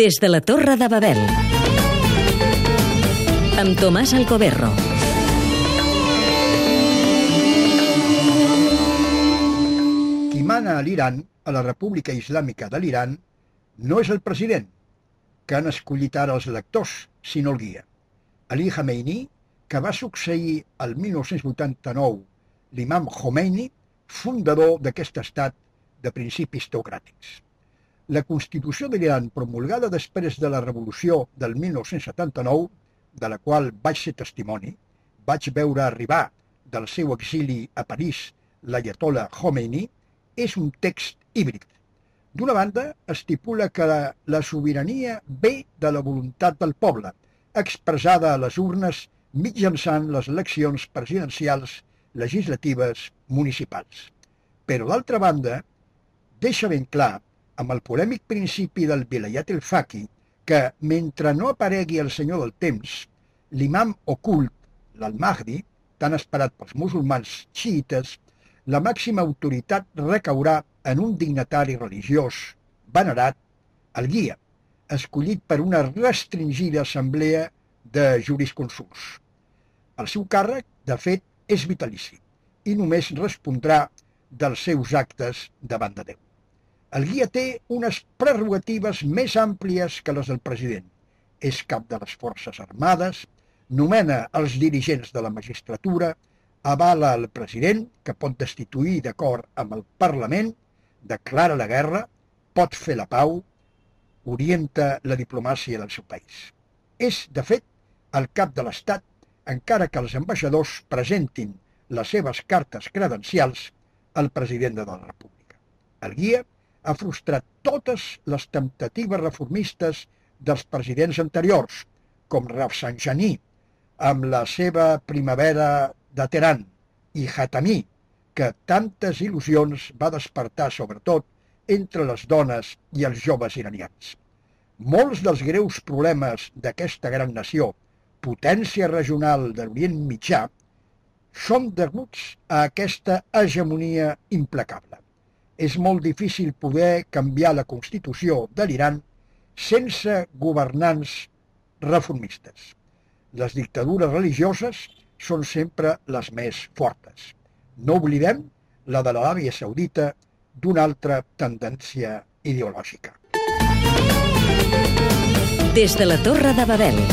Des de la Torre de Babel. Amb Tomàs Alcoberro. Qui mana a l'Iran, a la República Islàmica de l'Iran, no és el president, que han escollit ara els lectors, sinó el guia. Ali Khamenei, que va succeir el 1989 l'imam Khomeini, fundador d'aquest estat de principis teocràtics. La Constitució de l'Iran, promulgada després de la revolució del 1979, de la qual vaig ser testimoni, vaig veure arribar del seu exili a París l'Ayatollah Khomeini, és un text híbrid. D'una banda, estipula que la, la sobirania ve de la voluntat del poble, expressada a les urnes mitjançant les eleccions presidencials, legislatives, municipals. Però d'altra banda, deixa ben clar, amb el polèmic principi del Vilayat el Faqui, que mentre no aparegui el senyor del temps, l'imam ocult, l'al-Mahdi, tan esperat pels musulmans xiites, la màxima autoritat recaurà en un dignatari religiós, venerat, el guia, escollit per una restringida assemblea de jurisconsults. El seu càrrec, de fet, és vitalici i només respondrà dels seus actes davant de Déu. El guia té unes prerrogatives més àmplies que les del president. És cap de les Forces Armades, nomena els dirigents de la magistratura, avala el president, que pot destituir d'acord amb el Parlament, declara la guerra, pot fer la pau, orienta la diplomàcia del seu país. És, de fet, el cap de l'Estat, encara que els ambaixadors presentin les seves cartes credencials al president de la República. El guia ha frustrat totes les temptatives reformistes dels presidents anteriors, com Rafsanjani, amb la seva primavera de Teheran, i Hatami, que tantes il·lusions va despertar sobretot entre les dones i els joves iranians. Molts dels greus problemes d'aquesta gran nació, potència regional de l'Orient Mitjà, són deguts a aquesta hegemonia implacable. És molt difícil poder canviar la Constitució de l'Iran sense governants reformistes. Les dictadures religioses són sempre les més fortes. No oblidem la de l'Aràbia Saudita d'una altra tendència ideològica. Des de la Torre de Babel.